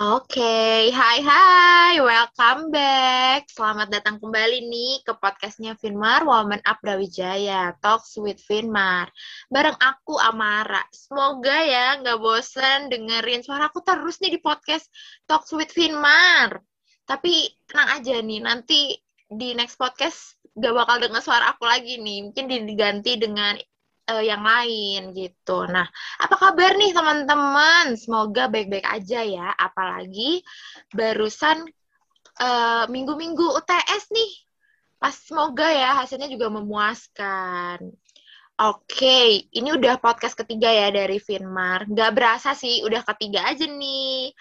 Oke, hai hai, welcome back. Selamat datang kembali nih ke podcastnya Finmar, Woman Up Brawijaya, Talks with Finmar. Bareng aku, Amara. Semoga ya nggak bosen dengerin suara aku terus nih di podcast Talks with Finmar. Tapi tenang aja nih, nanti di next podcast gak bakal denger suara aku lagi nih. Mungkin diganti dengan uh, yang lain gitu. Nah, apa kabar nih teman-teman? Semoga baik-baik aja ya. Apalagi barusan uh, minggu-minggu UTS nih. Pas semoga ya hasilnya juga memuaskan. Oke, okay, ini udah podcast ketiga ya dari Finmar. Gak berasa sih, udah ketiga aja nih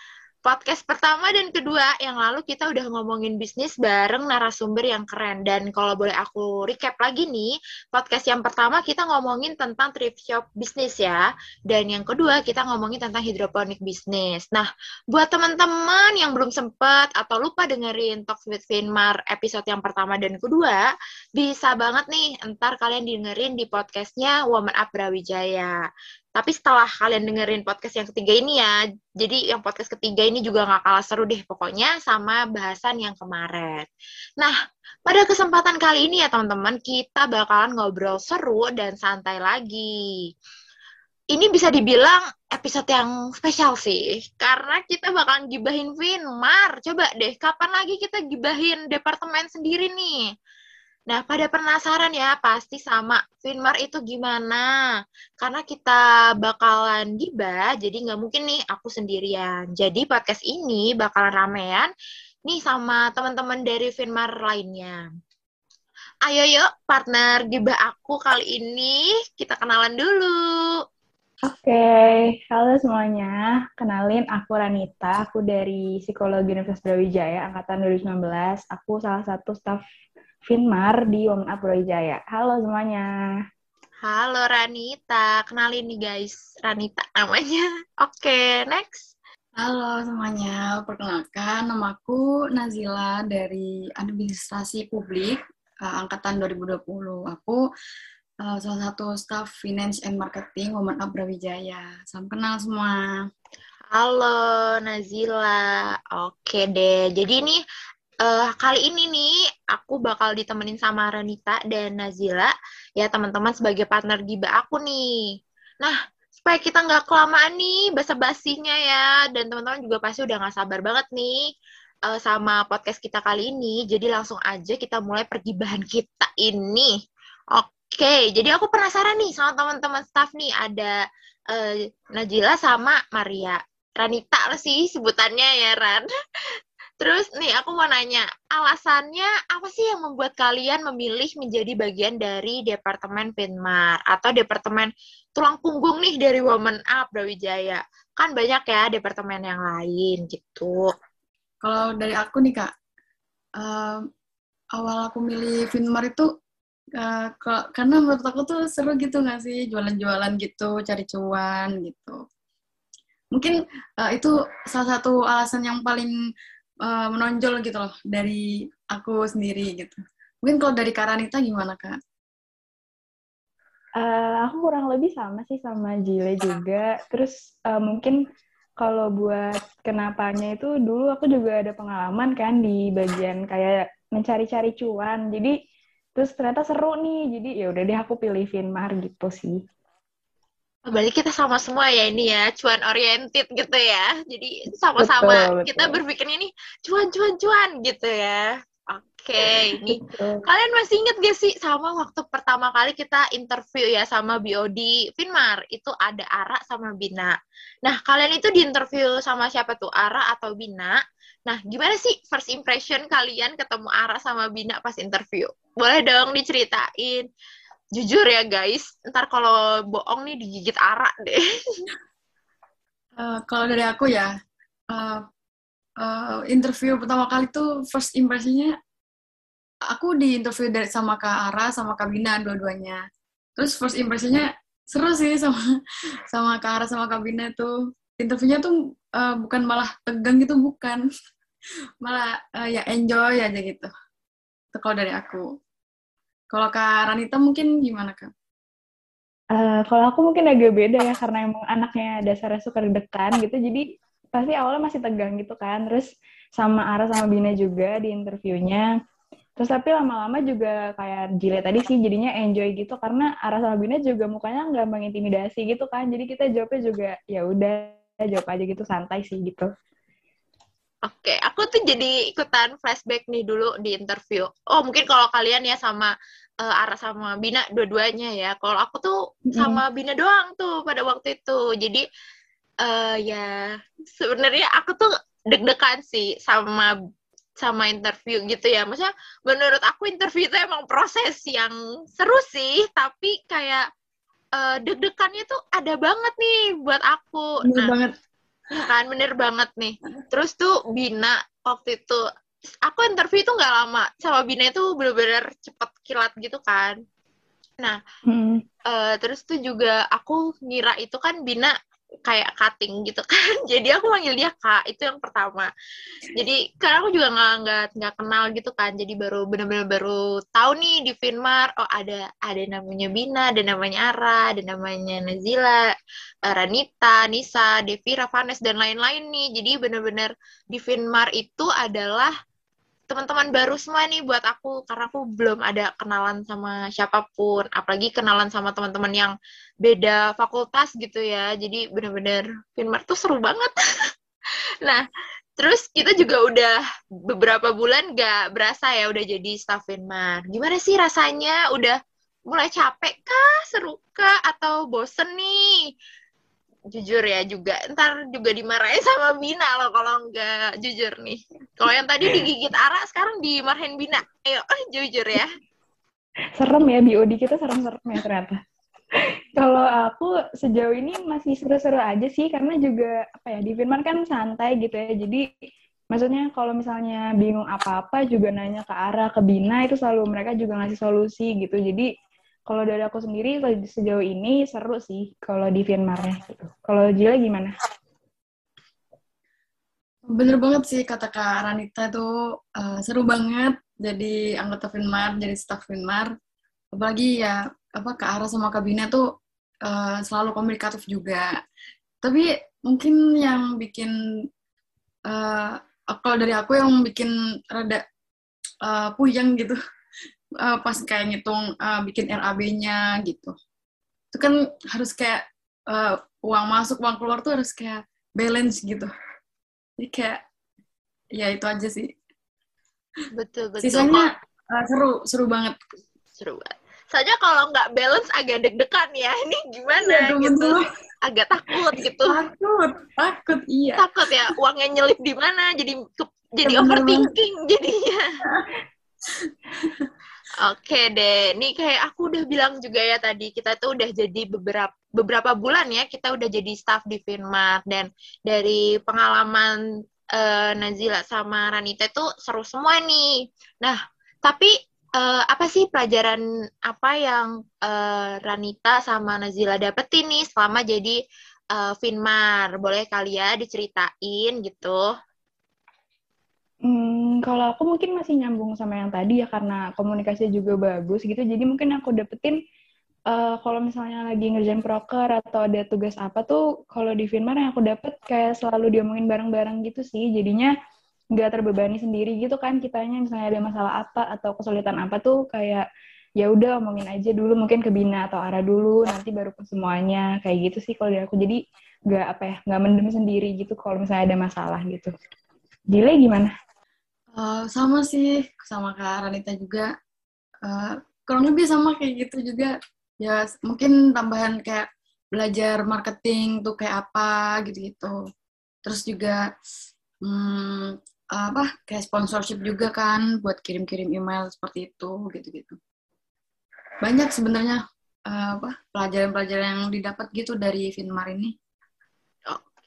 podcast pertama dan kedua. Yang lalu kita udah ngomongin bisnis bareng narasumber yang keren. Dan kalau boleh aku recap lagi nih podcast yang pertama kita ngomongin tentang thrift shop bisnis ya. Dan yang kedua kita ngomongin tentang hidroponik bisnis. Nah buat teman-teman yang belum sempet atau lupa dengerin Talks with Finmar episode yang pertama dan kedua bisa banget nih ntar kalian dengerin di podcastnya Woman Up Brawijaya tapi setelah kalian dengerin podcast yang ketiga ini ya, jadi yang podcast ketiga ini juga nggak kalah seru deh pokoknya sama bahasan yang kemarin. Nah, pada kesempatan kali ini ya teman-teman, kita bakalan ngobrol seru dan santai lagi. Ini bisa dibilang episode yang spesial sih, karena kita bakalan gibahin Finmar. Coba deh, kapan lagi kita gibahin departemen sendiri nih? Nah, pada penasaran ya, pasti sama Finmar itu gimana? Karena kita bakalan gibah, jadi nggak mungkin nih aku sendirian. Jadi podcast ini bakalan ramean nih sama teman-teman dari Finmar lainnya. Ayo yuk, partner gibah aku kali ini kita kenalan dulu. Oke, okay. halo semuanya. Kenalin aku Ranita, aku dari Psikologi Universitas Brawijaya angkatan 2019. Aku salah satu staf Finmar di Women Up Jaya. Halo semuanya. Halo Ranita, kenalin nih guys, Ranita namanya. Oke, okay, next. Halo semuanya, perkenalkan namaku Nazila dari Administrasi Publik uh, angkatan 2020. Aku uh, salah satu staff Finance and Marketing Women Up Brawijaya. Salam kenal semua. Halo Nazila, oke deh. Jadi ini uh, kali ini nih aku bakal ditemenin sama Ranita dan Nazila ya teman-teman sebagai partner giba aku nih. Nah supaya kita nggak kelamaan nih basa-basinya ya dan teman-teman juga pasti udah nggak sabar banget nih uh, sama podcast kita kali ini. Jadi langsung aja kita mulai pergibahan kita ini. Oke, jadi aku penasaran nih sama teman-teman staff nih ada uh, Najila sama Maria. Ranita sih sebutannya ya Ran. Terus nih aku mau nanya, alasannya apa sih yang membuat kalian memilih menjadi bagian dari Departemen Finmar atau Departemen tulang punggung nih dari Women Up Brawijaya? Kan banyak ya departemen yang lain gitu. Kalau dari aku nih kak, uh, awal aku milih Finmar itu uh, karena menurut aku tuh seru gitu nggak sih jualan-jualan gitu, cari cuan gitu. Mungkin uh, itu salah satu alasan yang paling uh, menonjol gitu loh dari aku sendiri gitu. Mungkin kalau dari Karanita gimana kak? Uh, aku kurang lebih sama sih sama Jile juga. Terus uh, mungkin kalau buat kenapanya itu dulu aku juga ada pengalaman kan di bagian kayak mencari-cari cuan. Jadi terus ternyata seru nih. Jadi ya udah deh aku pilih Finmar gitu sih. Balik kita sama semua ya ini ya, cuan oriented gitu ya. Jadi sama-sama kita berpikir ini cuan cuan cuan gitu ya. Oke, okay, ini kalian masih inget gak sih sama waktu pertama kali kita interview ya sama BOD Finmar itu ada Ara sama Bina. Nah kalian itu di interview sama siapa tuh Ara atau Bina? Nah gimana sih first impression kalian ketemu Ara sama Bina pas interview? Boleh dong diceritain jujur ya guys. Ntar kalau bohong nih digigit arak deh. Uh, kalau dari aku ya uh, uh, interview pertama kali tuh first impressionnya aku di interview dari sama kak Ara sama kak Bina dua-duanya. Terus first impressionnya seru sih sama sama kak Ara sama kak Bina tuh. Interviewnya tuh uh, bukan malah tegang gitu bukan. Malah uh, ya enjoy aja gitu. Itu kalau dari aku kalau Kak Ranita mungkin gimana Kak? Uh, kalau aku mungkin agak beda ya karena emang anaknya dasarnya suka deg-degan gitu jadi pasti awalnya masih tegang gitu kan. Terus sama Ara sama Bina juga di interviewnya. Terus tapi lama-lama juga kayak Jile tadi sih jadinya enjoy gitu karena Ara sama Bina juga mukanya nggak mengintimidasi gitu kan. Jadi kita jawabnya juga ya udah jawab aja gitu santai sih gitu. Oke, aku tuh jadi ikutan flashback nih dulu di interview. Oh, mungkin kalau kalian ya sama uh, Ara sama Bina dua-duanya ya. Kalau aku tuh sama Bina doang tuh pada waktu itu. Jadi uh, ya sebenarnya aku tuh deg-degan sih sama sama interview gitu ya. Maksudnya menurut aku interview itu emang proses yang seru sih, tapi kayak uh, deg-degannya tuh ada banget nih buat aku. Bener nah, banget Ya kan, bener banget nih. Terus tuh Bina waktu itu, aku interview itu nggak lama. Sama Bina itu bener-bener cepet kilat gitu kan. Nah, hmm. uh, terus tuh juga aku ngira itu kan Bina kayak cutting gitu kan. Jadi aku manggil dia kak itu yang pertama. Jadi karena aku juga nggak nggak nggak kenal gitu kan. Jadi baru benar-benar baru tahu nih di Finmar oh ada ada namanya Bina ada namanya Ara ada namanya Nazila eh, Ranita Nisa Devi Ravanes dan lain-lain nih. Jadi benar-benar di Finmar itu adalah teman-teman baru semua nih buat aku karena aku belum ada kenalan sama siapa pun apalagi kenalan sama teman-teman yang beda fakultas gitu ya. Jadi bener-bener Finmar tuh seru banget. Nah terus kita juga udah beberapa bulan gak berasa ya udah jadi staff Finmar gimana sih rasanya? Udah mulai capek kah? Seru kah? Atau bosen nih jujur ya juga ntar juga dimarahin sama Bina loh kalau nggak jujur nih. Kalau yang tadi digigit Ara sekarang dimarahin Bina. Ayo jujur ya. Serem ya BOD kita serem-serem ya ternyata. Kalau aku sejauh ini masih seru-seru aja sih karena juga apa ya di Firman kan santai gitu ya. Jadi maksudnya kalau misalnya bingung apa-apa juga nanya ke Ara ke Bina itu selalu mereka juga ngasih solusi gitu. Jadi kalau dari aku sendiri sejauh ini seru sih kalau di Myanmarnya gitu. Kalau Jila gimana? Bener banget sih kata Kak Ranita itu uh, seru banget jadi anggota Finmar, jadi staff Finmar. Apalagi ya apa Kak Ara sama Kak Bina tuh uh, selalu komunikatif juga. Tapi mungkin yang bikin uh, kalau dari aku yang bikin rada uh, puyeng gitu uh, pas kayak ngitung uh, bikin RAB-nya gitu. Itu kan harus kayak uh, uang masuk, uang keluar tuh harus kayak balance gitu. Jadi kayak ya itu aja sih. Betul, betul. Sisanya uh, seru, seru banget. Seru banget. Saja kalau nggak balance agak deg-degan ya. Ini gimana ya, gitu. Betul. Agak takut gitu. Takut, takut iya. Takut ya, uangnya nyelip di mana jadi ke, jadi overthinking jadinya. Oke deh, nih kayak aku udah bilang juga ya tadi kita tuh udah jadi beberapa beberapa bulan ya kita udah jadi staff di Finmart dan dari pengalaman uh, Nazila sama Ranita itu seru semua nih. Nah, tapi uh, apa sih pelajaran apa yang uh, Ranita sama Nazila dapetin nih selama jadi uh, Finmar? Boleh kali ya diceritain gitu? Kalau aku mungkin masih nyambung sama yang tadi ya karena komunikasi juga bagus gitu. Jadi mungkin aku dapetin uh, kalau misalnya lagi ngerjain proker atau ada tugas apa tuh kalau di Finmar yang aku dapet kayak selalu diomongin bareng-bareng gitu sih. Jadinya nggak terbebani sendiri gitu kan kitanya misalnya ada masalah apa atau kesulitan apa tuh kayak ya udah omongin aja dulu mungkin ke Bina atau Ara dulu nanti baru ke semuanya kayak gitu sih kalau dari aku jadi nggak apa ya nggak mendem sendiri gitu kalau misalnya ada masalah gitu. Dile gimana? Uh, sama sih, sama Kak Ranita juga. Uh, kurang lebih sama kayak gitu juga. Ya mungkin tambahan kayak belajar marketing tuh kayak apa gitu-gitu. Terus juga hmm, apa kayak sponsorship juga kan buat kirim-kirim email seperti itu gitu-gitu. Banyak sebenarnya uh, apa pelajaran-pelajaran yang didapat gitu dari Finmar ini.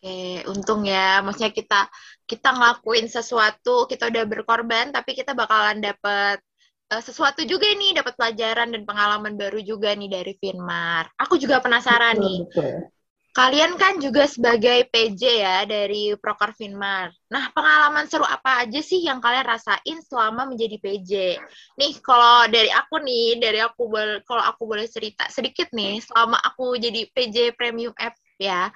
Oke, untung ya. Maksudnya kita kita ngelakuin sesuatu, kita udah berkorban, tapi kita bakalan dapet uh, sesuatu juga nih, dapat pelajaran dan pengalaman baru juga nih dari Finmar. Aku juga penasaran betul, nih. Betul. Kalian kan juga sebagai PJ ya dari Proker Finmar. Nah, pengalaman seru apa aja sih yang kalian rasain selama menjadi PJ? Nih, kalau dari aku nih, dari aku kalau aku boleh cerita sedikit nih, selama aku jadi PJ Premium App ya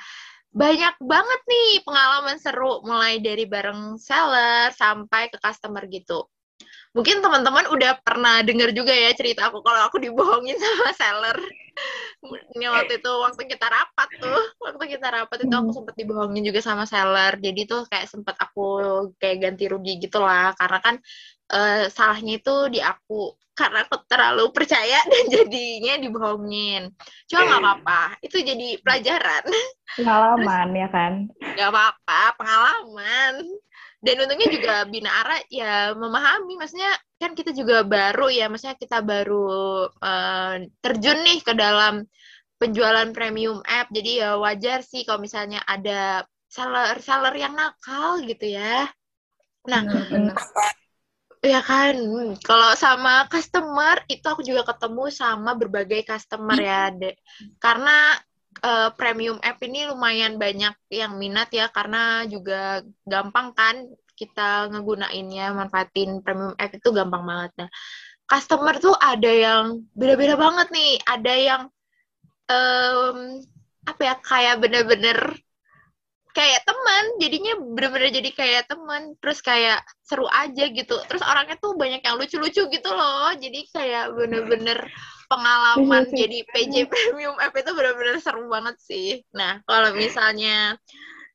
banyak banget nih pengalaman seru mulai dari bareng seller sampai ke customer gitu. Mungkin teman-teman udah pernah dengar juga ya cerita aku kalau aku dibohongin sama seller. Ini waktu itu waktu kita rapat tuh, waktu kita rapat itu aku sempat dibohongin juga sama seller. Jadi tuh kayak sempat aku kayak ganti rugi gitu lah karena kan uh, salahnya itu di aku karena aku terlalu percaya dan jadinya dibohongin. Cuma nggak apa-apa, itu jadi pelajaran. Pengalaman ya kan? Nggak apa-apa, pengalaman dan untungnya juga Bina Ara ya memahami maksudnya kan kita juga baru ya maksudnya kita baru uh, terjun nih ke dalam penjualan premium app. Jadi ya wajar sih kalau misalnya ada seller seller yang nakal gitu ya. Nah benar, ya kan kalau sama customer itu aku juga ketemu sama berbagai customer ya de karena uh, premium app ini lumayan banyak yang minat ya karena juga gampang kan kita ngegunainnya manfaatin premium app itu gampang banget. Nah customer tuh ada yang beda-beda banget nih. Ada yang um, apa ya kayak bener-bener kayak teman jadinya bener-bener jadi kayak teman terus kayak seru aja gitu. Terus orangnya tuh banyak yang lucu-lucu gitu loh. Jadi kayak bener-bener pengalaman jadi PJ Premium app itu benar-benar seru banget sih. Nah, kalau misalnya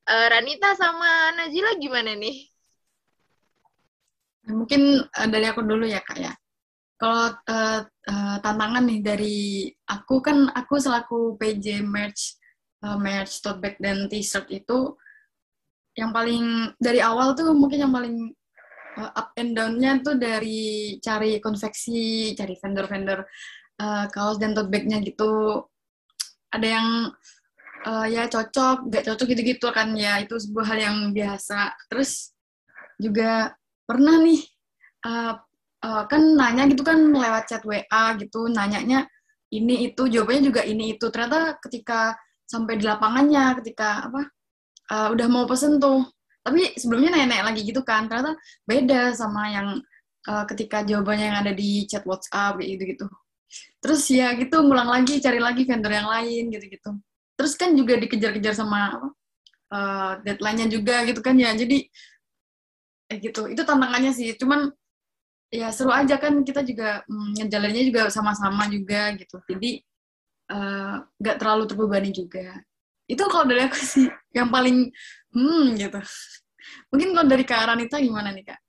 uh, Ranita sama Najila gimana nih? Mungkin uh, dari aku dulu ya kak ya. Kalau uh, uh, tantangan nih dari aku kan aku selaku PJ merch, uh, merch tote bag dan t-shirt itu yang paling dari awal tuh mungkin yang paling uh, up and down-nya tuh dari cari konveksi, cari vendor-vendor uh, kaos dan tote bag-nya gitu. Ada yang uh, ya cocok gak cocok gitu-gitu kan. Ya itu sebuah hal yang biasa. Terus juga pernah nih uh, uh, kan nanya gitu kan lewat chat WA gitu. Nanyanya ini itu jawabannya juga ini itu. Ternyata ketika sampai di lapangannya ketika apa uh, udah mau pesen tuh. Tapi sebelumnya nanya-nanya lagi gitu kan. Ternyata beda sama yang uh, ketika jawabannya yang ada di chat WhatsApp gitu gitu terus ya gitu ngulang lagi cari lagi vendor yang lain gitu-gitu. Terus kan juga dikejar-kejar sama uh, deadline-nya juga gitu kan ya. Jadi eh gitu. Itu tantangannya sih. Cuman ya seru aja kan kita juga mm, ngejalannya juga sama-sama juga gitu. Jadi eh, nggak uh, terlalu terbebani juga. Itu kalau dari aku sih yang paling hmm gitu. Mungkin kalau dari Kak Aranita gimana nih Kak?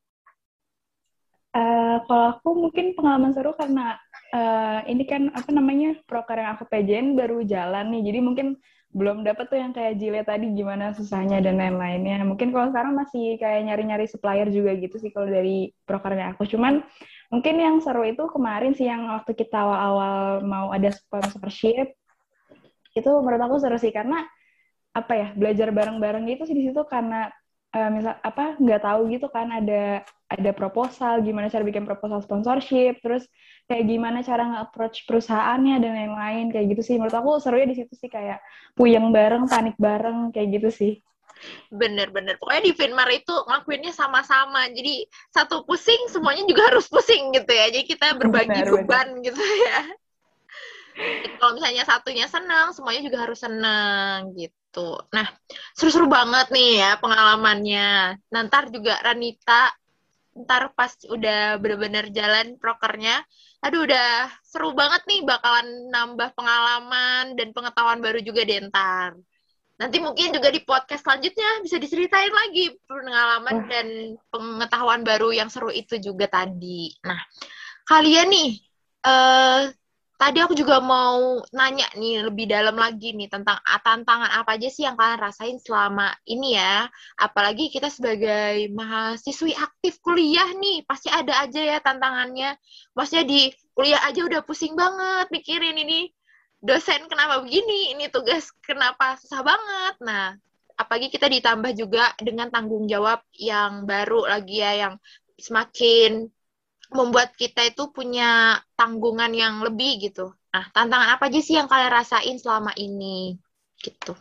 Uh, kalau aku mungkin pengalaman seru karena uh, ini kan apa namanya proker yang aku PJN baru jalan nih, jadi mungkin belum dapat tuh yang kayak Jile tadi gimana susahnya dan lain-lainnya. Mungkin kalau sekarang masih kayak nyari-nyari supplier juga gitu sih kalau dari prokernya aku. Cuman mungkin yang seru itu kemarin sih yang waktu kita awal-awal mau ada sponsorship itu menurut aku seru sih karena apa ya belajar bareng-bareng gitu sih di situ karena uh, misal apa nggak tahu gitu kan ada ada proposal gimana cara bikin proposal sponsorship terus kayak gimana cara nge-approach perusahaannya dan lain-lain kayak gitu sih. Menurut aku serunya di situ sih kayak puyeng bareng panik bareng kayak gitu sih. Bener-bener pokoknya di Finmar itu ngelakuinnya sama-sama. Jadi satu pusing semuanya juga harus pusing gitu ya. Jadi kita berbagi bener, beban bener. gitu ya kalau misalnya satunya senang semuanya juga harus senang gitu. Nah, seru-seru banget nih ya pengalamannya. Nanti juga Ranita, ntar pas udah bener-bener jalan prokernya, aduh udah seru banget nih bakalan nambah pengalaman dan pengetahuan baru juga deh ntar. Nanti mungkin juga di podcast selanjutnya bisa diceritain lagi pengalaman dan pengetahuan baru yang seru itu juga tadi. Nah, kalian nih, uh, tadi aku juga mau nanya nih lebih dalam lagi nih tentang ah, tantangan apa aja sih yang kalian rasain selama ini ya. Apalagi kita sebagai mahasiswi aktif kuliah nih, pasti ada aja ya tantangannya. Maksudnya di kuliah aja udah pusing banget mikirin ini dosen kenapa begini, ini tugas kenapa susah banget. Nah, apalagi kita ditambah juga dengan tanggung jawab yang baru lagi ya, yang semakin membuat kita itu punya tanggungan yang lebih gitu. Nah, tantangan apa aja sih yang kalian rasain selama ini? Gitu.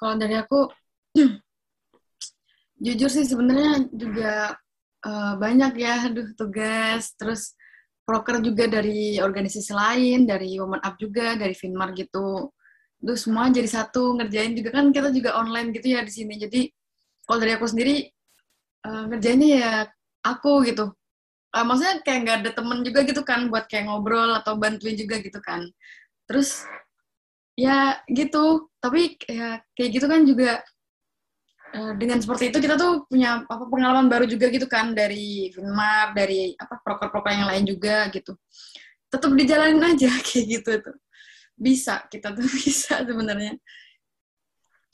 Kalau dari aku, jujur sih sebenarnya juga uh, banyak ya, aduh tugas, terus proker juga dari organisasi lain, dari Women Up juga, dari Finmar gitu. terus semua jadi satu ngerjain juga kan kita juga online gitu ya di sini jadi kalau dari aku sendiri uh, ngerjainnya ya aku gitu uh, maksudnya kayak nggak ada temen juga gitu kan buat kayak ngobrol atau bantuin juga gitu kan. Terus ya gitu. Tapi ya kayak gitu kan juga uh, dengan seperti itu kita tuh punya apa pengalaman baru juga gitu kan dari Finmar dari apa proker-proker yang lain juga gitu. Tetap dijalanin aja kayak gitu tuh. Bisa kita tuh bisa sebenarnya.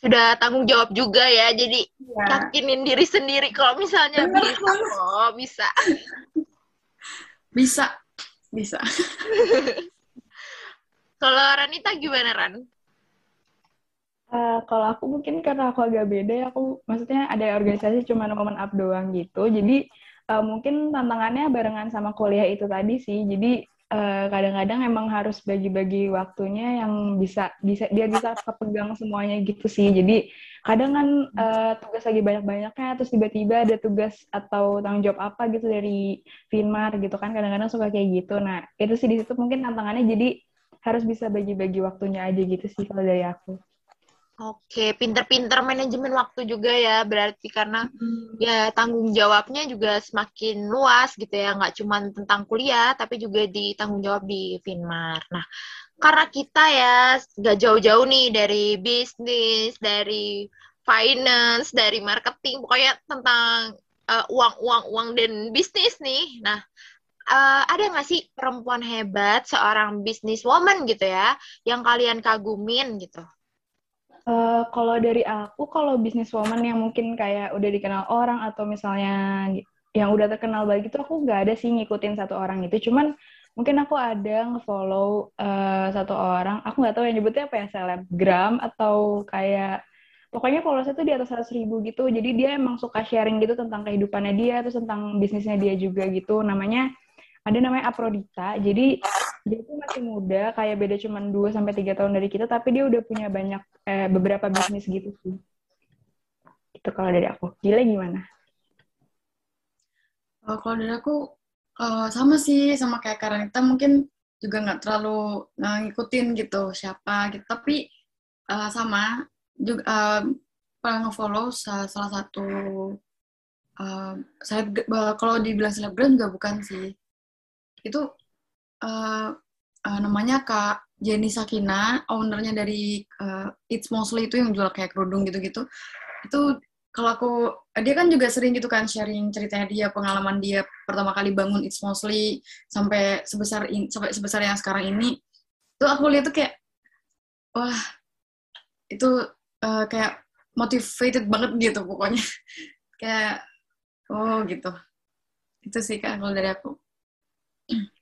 Sudah tanggung jawab juga ya jadi ya. yakinin diri sendiri. Kalau misalnya Bener. bisa oh bisa bisa. Bisa. Kalau Ranita gimana Ran? Uh, kalau aku mungkin karena aku agak beda ya aku maksudnya ada organisasi cuma momen up doang gitu. Jadi uh, mungkin tantangannya barengan sama kuliah itu tadi sih. Jadi kadang-kadang emang harus bagi-bagi waktunya yang bisa bisa dia bisa kepegang semuanya gitu sih. Jadi kadang kan uh, tugas lagi banyak-banyaknya terus tiba-tiba ada tugas atau tanggung jawab apa gitu dari Finmar gitu kan. Kadang-kadang suka kayak gitu. Nah itu sih di situ mungkin tantangannya. Jadi harus bisa bagi-bagi waktunya aja gitu sih kalau dari aku Oke, pinter-pinter manajemen waktu juga ya, berarti karena hmm. ya tanggung jawabnya juga semakin luas gitu ya, nggak cuma tentang kuliah, tapi juga di tanggung jawab di Finmar. Nah, karena kita ya nggak jauh-jauh nih dari bisnis, dari finance, dari marketing, pokoknya tentang uh, uang, uang, uang dan bisnis nih. Nah, uh, ada nggak sih perempuan hebat, seorang businesswoman gitu ya, yang kalian kagumin gitu? Uh, kalau dari aku, kalau woman yang mungkin kayak udah dikenal orang atau misalnya yang udah terkenal baik itu aku nggak ada sih ngikutin satu orang itu. Cuman mungkin aku ada ngefollow uh, satu orang. Aku nggak tahu yang nyebutnya apa ya selebgram atau kayak pokoknya followersnya tuh di atas seratus ribu gitu. Jadi dia emang suka sharing gitu tentang kehidupannya dia, terus tentang bisnisnya dia juga gitu. Namanya ada namanya Aprodita. Jadi dia tuh masih muda, kayak beda cuma 2 sampai 3 tahun dari kita, tapi dia udah punya banyak eh, beberapa bisnis gitu sih. Itu kalau dari aku. Gila gimana? Oh, kalau dari aku uh, sama sih sama kayak Karanita mungkin juga nggak terlalu uh, ngikutin gitu siapa gitu tapi uh, sama juga uh, pernah ngefollow salah satu uh, saya uh, kalau dibilang selebgram juga bukan sih itu uh, uh, namanya Kak Jenny Sakina, ownernya dari uh, It's Mostly itu yang jual kayak kerudung gitu-gitu. Itu kalau aku dia kan juga sering gitu kan sharing ceritanya dia, pengalaman dia pertama kali bangun It's Mostly sampai sebesar in, sampai sebesar yang sekarang ini. Itu aku lihat tuh kayak wah itu uh, kayak motivated banget gitu pokoknya. kayak oh gitu. Itu sih kan kalau dari aku.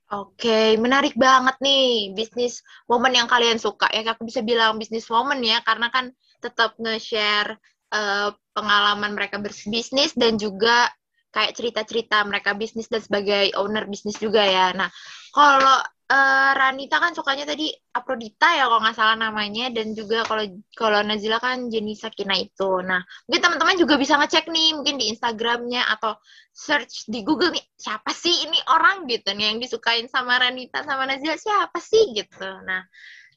Oke, menarik banget nih bisnis woman yang kalian suka ya. Aku bisa bilang bisnis woman ya, karena kan tetap nge-share uh, pengalaman mereka berbisnis dan juga kayak cerita-cerita mereka bisnis dan sebagai owner bisnis juga ya. Nah, kalau uh, Ranita kan sukanya tadi Aprodita ya kalau nggak salah namanya dan juga kalau kalau Nazila kan jenis Sakina itu. Nah mungkin teman-teman juga bisa ngecek nih mungkin di Instagramnya atau search di Google nih siapa sih ini orang gitu nih yang disukain sama Ranita sama Nazila siapa sih gitu. Nah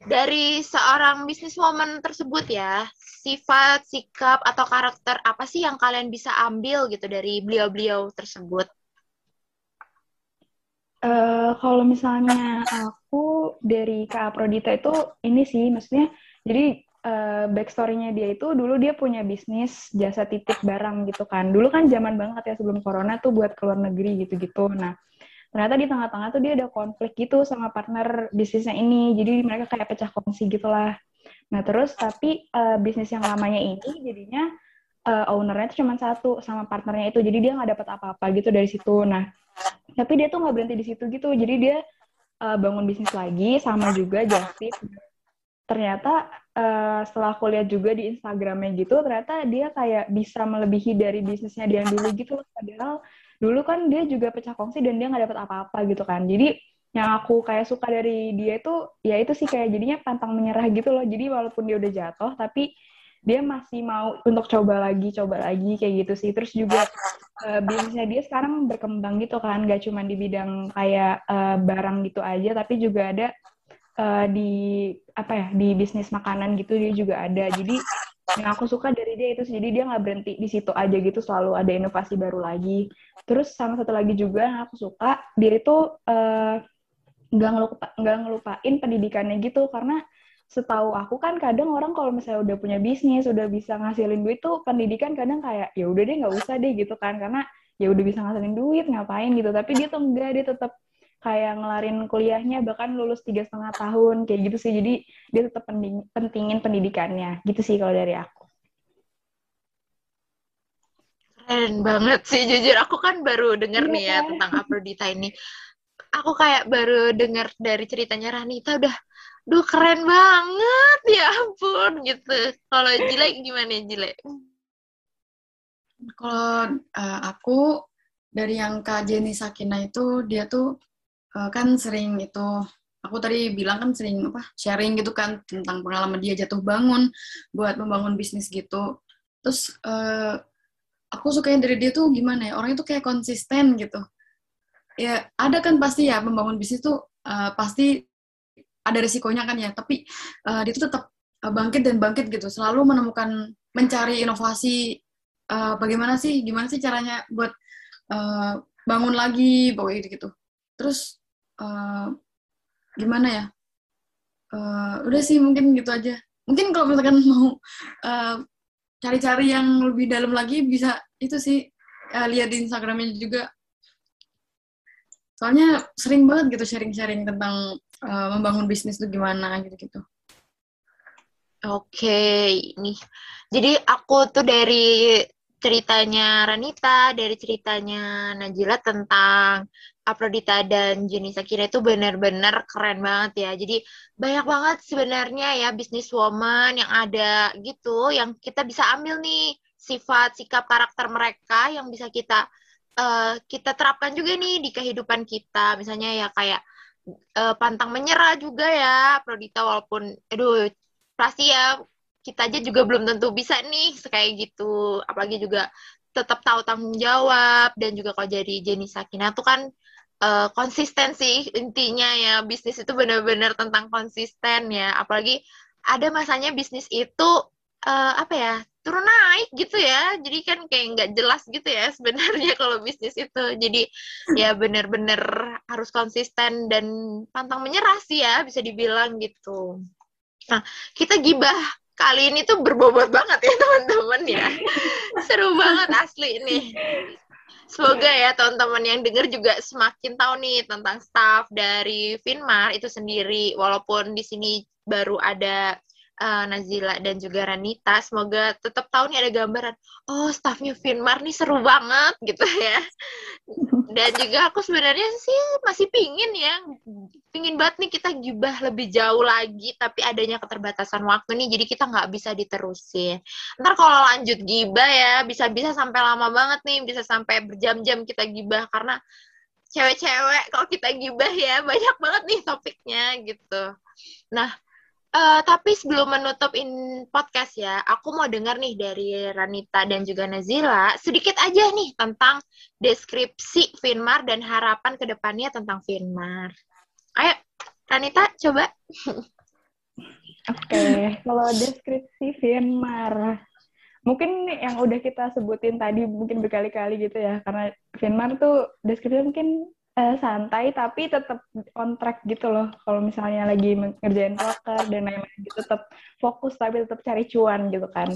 dari seorang businesswoman tersebut ya sifat, sikap atau karakter apa sih yang kalian bisa ambil gitu dari beliau-beliau tersebut? Uh, kalau misalnya aku dari Kak Prodita itu ini sih, maksudnya jadi uh, backstory-nya dia itu dulu dia punya bisnis jasa titip barang gitu kan. Dulu kan zaman banget ya sebelum corona tuh buat ke luar negeri gitu-gitu. Nah, ternyata di tengah-tengah tuh dia ada konflik gitu sama partner bisnisnya ini. Jadi mereka kayak pecah kongsi gitu lah. Nah, terus tapi uh, bisnis yang lamanya ini jadinya uh, ownernya itu cuma satu sama partnernya itu. Jadi dia nggak dapat apa-apa gitu dari situ. Nah, tapi dia tuh nggak berhenti di situ gitu. Jadi dia uh, bangun bisnis lagi sama juga Jastif ternyata uh, setelah aku lihat juga di Instagramnya gitu ternyata dia kayak bisa melebihi dari bisnisnya dia dulu gitu. Loh padahal dulu kan dia juga pecah kongsi dan dia nggak dapat apa-apa gitu kan. Jadi yang aku kayak suka dari dia itu ya itu sih kayak jadinya pantang menyerah gitu loh. Jadi walaupun dia udah jatuh tapi dia masih mau untuk coba lagi coba lagi kayak gitu sih. Terus juga uh, bisnisnya dia sekarang berkembang gitu kan gak cuma di bidang kayak uh, barang gitu aja tapi juga ada uh, di apa ya di bisnis makanan gitu dia juga ada. Jadi yang aku suka dari dia itu jadi dia nggak berhenti di situ aja gitu selalu ada inovasi baru lagi. Terus sama satu lagi juga yang aku suka dia itu uh, nggak ngelupa, nggak ngelupain pendidikannya gitu karena setahu aku kan kadang orang kalau misalnya udah punya bisnis udah bisa ngasilin duit tuh pendidikan kadang kayak ya udah deh nggak usah deh gitu kan. Karena ya udah bisa ngasilin duit ngapain gitu. Tapi dia tuh enggak dia tetap kayak ngelarin kuliahnya bahkan lulus tiga setengah tahun kayak gitu sih. Jadi dia tetap penting, pentingin pendidikannya. Gitu sih kalau dari aku. Keren banget sih. Jujur aku kan baru denger yeah. nih ya iya. tentang Afrodita ini. Aku kayak baru denger dari ceritanya Ranita udah duh keren banget. Ya ampun gitu. Kalau Jile gimana Jile? Kalau uh, aku dari yang Kak Jenny Sakina itu dia tuh uh, kan sering itu aku tadi bilang kan sering apa sharing gitu kan tentang pengalaman dia jatuh bangun buat membangun bisnis gitu. Terus uh, aku sukanya dari dia tuh gimana ya orang itu kayak konsisten gitu. Ya ada kan pasti ya membangun bisnis tuh uh, pasti ada resikonya kan ya tapi uh, dia tuh tetap uh, bangkit dan bangkit gitu. Selalu menemukan mencari inovasi uh, bagaimana sih gimana sih caranya buat uh, bangun lagi pokoknya gitu, gitu terus uh, gimana ya? Uh, udah sih mungkin gitu aja. Mungkin kalau misalkan mau cari-cari uh, yang lebih dalam lagi bisa itu sih uh, lihat di Instagramnya juga. Soalnya sering banget gitu sharing-sharing tentang uh, membangun bisnis itu gimana gitu-gitu. Oke, okay. nih. Jadi aku tuh dari ceritanya Ranita, dari ceritanya Najila tentang Afrodita dan Jenny Sakira itu benar-benar keren banget ya. Jadi banyak banget sebenarnya ya bisnis woman yang ada gitu, yang kita bisa ambil nih sifat, sikap, karakter mereka yang bisa kita uh, kita terapkan juga nih di kehidupan kita. Misalnya ya kayak uh, pantang menyerah juga ya Prodita walaupun aduh pasti ya kita aja juga belum tentu bisa nih kayak gitu. Apalagi juga tetap tahu tanggung jawab dan juga kalau jadi Jenny Sakina tuh kan uh, konsistensi intinya ya bisnis itu benar-benar tentang konsisten ya. Apalagi ada masanya bisnis itu uh, apa ya turun naik gitu ya. Jadi kan kayak nggak jelas gitu ya sebenarnya kalau bisnis itu. Jadi ya bener-bener harus konsisten dan pantang menyerah sih ya bisa dibilang gitu. Nah kita gibah kali ini tuh berbobot banget ya teman-teman ya. Seru banget asli nih Semoga ya teman-teman yang denger juga semakin tahu nih tentang staff dari Finmar itu sendiri. Walaupun di sini baru ada uh, Nazila dan juga Ranita. Semoga tetap tahu nih ada gambaran. Oh, staffnya Finmar nih seru banget gitu ya. Dan juga aku sebenarnya sih masih pingin ya, pingin banget nih kita gibah lebih jauh lagi, tapi adanya keterbatasan waktu nih, jadi kita nggak bisa diterusin. Ntar kalau lanjut gibah ya, bisa-bisa sampai lama banget nih, bisa sampai berjam-jam kita gibah karena cewek-cewek kalau kita gibah ya banyak banget nih topiknya gitu. Nah, Uh, tapi sebelum menutup in podcast ya, aku mau dengar nih dari Ranita dan juga Nazila sedikit aja nih tentang deskripsi Finmar dan harapan ke depannya tentang Finmar. Ayo, Ranita coba. Oke, okay. kalau deskripsi Finmar, mungkin yang udah kita sebutin tadi mungkin berkali-kali gitu ya, karena Finmar tuh deskripsi mungkin uh, santai tapi tetap on track gitu loh. Kalau misalnya lagi ngerjain poker dan lain-lain gitu tetap fokus tapi tetap cari cuan gitu kan.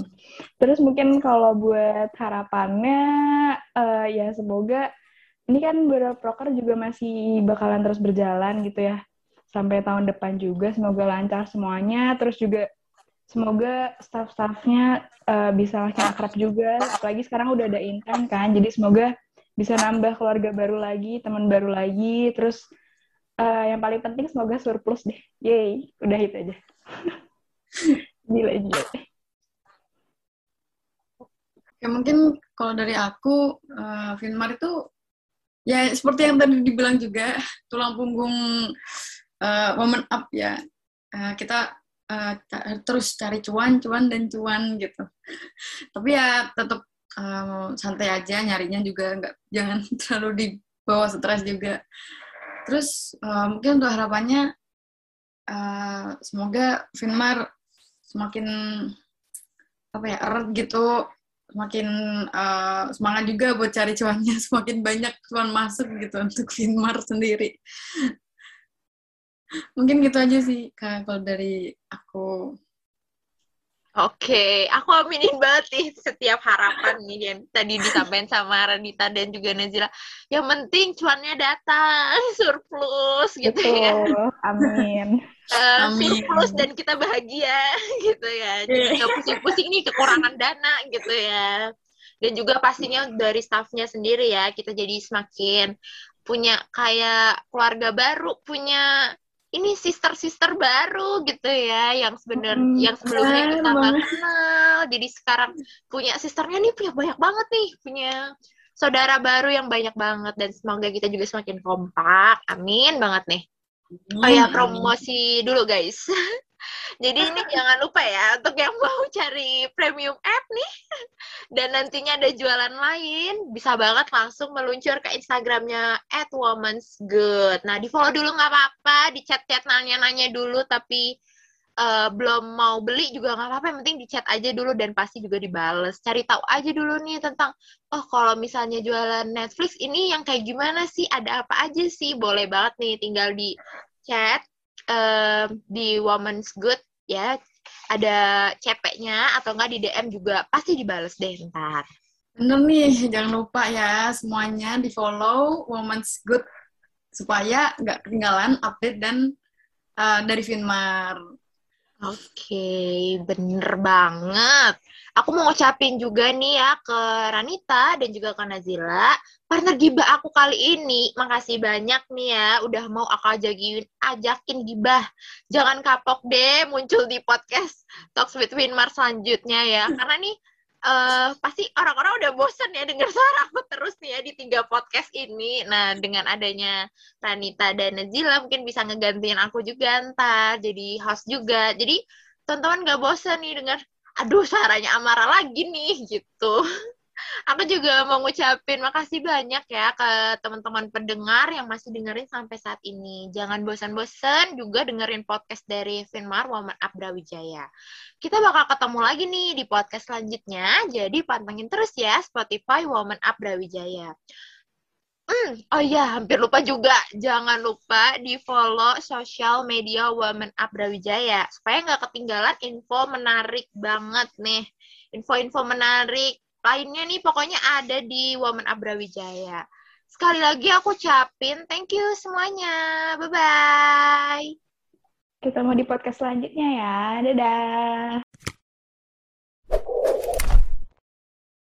Terus mungkin kalau buat harapannya uh, ya semoga ini kan beberapa broker juga masih bakalan terus berjalan gitu ya. Sampai tahun depan juga semoga lancar semuanya. Terus juga semoga staff-staffnya uh, bisa makin akrab juga. Apalagi sekarang udah ada intern kan jadi semoga bisa nambah keluarga baru lagi, teman baru lagi, terus uh, yang paling penting semoga surplus deh. Yeay, udah itu aja. gila, gila. Ya mungkin kalau dari aku, uh, Finmar itu ya seperti yang tadi dibilang juga, tulang punggung uh, woman up ya. Uh, kita uh, terus cari cuan, cuan, dan cuan gitu. Tapi ya tetap um, santai aja nyarinya juga nggak jangan terlalu dibawa stres juga. Terus uh, mungkin untuk harapannya uh, semoga Finmar semakin apa ya erat gitu. Semakin uh, semangat juga buat cari cuannya. Semakin banyak cuan masuk gitu untuk Finmar sendiri. Mungkin gitu aja sih kalau dari aku Oke, aku aminin banget nih setiap harapan nih yang tadi disampaikan sama Radita dan juga Nazila. Yang penting cuannya datang, surplus gitu ya. Betul. ya. Amin. Uh, Amin. Surplus dan kita bahagia gitu ya. Jadi nggak pusing-pusing nih kekurangan dana gitu ya. Dan juga pastinya dari staffnya sendiri ya, kita jadi semakin punya kayak keluarga baru, punya ini sister-sister baru gitu ya yang sebenarnya hmm, yang sebelumnya kita nggak kenal. Jadi sekarang punya sisternya nih punya banyak banget nih punya saudara baru yang banyak banget. Dan semoga kita juga semakin kompak. Amin banget nih oh ya promosi dulu guys. Jadi ini jangan lupa ya untuk yang mau cari premium app nih dan nantinya ada jualan lain bisa banget langsung meluncur ke Instagramnya at. Nah di follow dulu nggak apa-apa, di chat-chat nanya-nanya dulu tapi uh, belum mau beli juga nggak apa-apa, yang penting di chat aja dulu dan pasti juga dibales. Cari tahu aja dulu nih tentang, oh kalau misalnya jualan Netflix ini yang kayak gimana sih, ada apa aja sih, boleh banget nih tinggal di chat uh, di Woman's Good ya ada CP-nya atau enggak di DM juga pasti dibales deh ntar. Bener nih, jangan lupa ya semuanya di follow Woman's Good supaya nggak ketinggalan update dan uh, dari Finmar. Oke, okay, bener banget. Aku mau ngucapin juga nih ya ke Ranita dan juga ke Nazila. Partner gibah aku kali ini, makasih banyak nih ya udah mau aku ajakin, ajakin gibah. Jangan kapok deh muncul di podcast Talks with Winmar selanjutnya ya. Karena nih uh, pasti orang-orang udah bosan ya dengar suara aku terus nih ya di tiga podcast ini. Nah, dengan adanya Ranita dan Nazila mungkin bisa ngegantiin aku juga ntar jadi host juga. Jadi teman-teman gak bosan nih dengar aduh suaranya Amara lagi nih gitu. Aku juga mau ngucapin makasih banyak ya ke teman-teman pendengar yang masih dengerin sampai saat ini. Jangan bosan-bosan juga dengerin podcast dari Finmar Woman Up Brawijaya. Kita bakal ketemu lagi nih di podcast selanjutnya, jadi pantengin terus ya Spotify Woman Up Brawijaya. Hmm, oh iya, hampir lupa juga. Jangan lupa di follow sosial media Women Up Brawijaya supaya nggak ketinggalan info menarik banget nih. Info-info menarik lainnya nih pokoknya ada di Woman Abra Wijaya. Sekali lagi aku capin, thank you semuanya. Bye-bye. Kita mau di podcast selanjutnya ya. Dadah.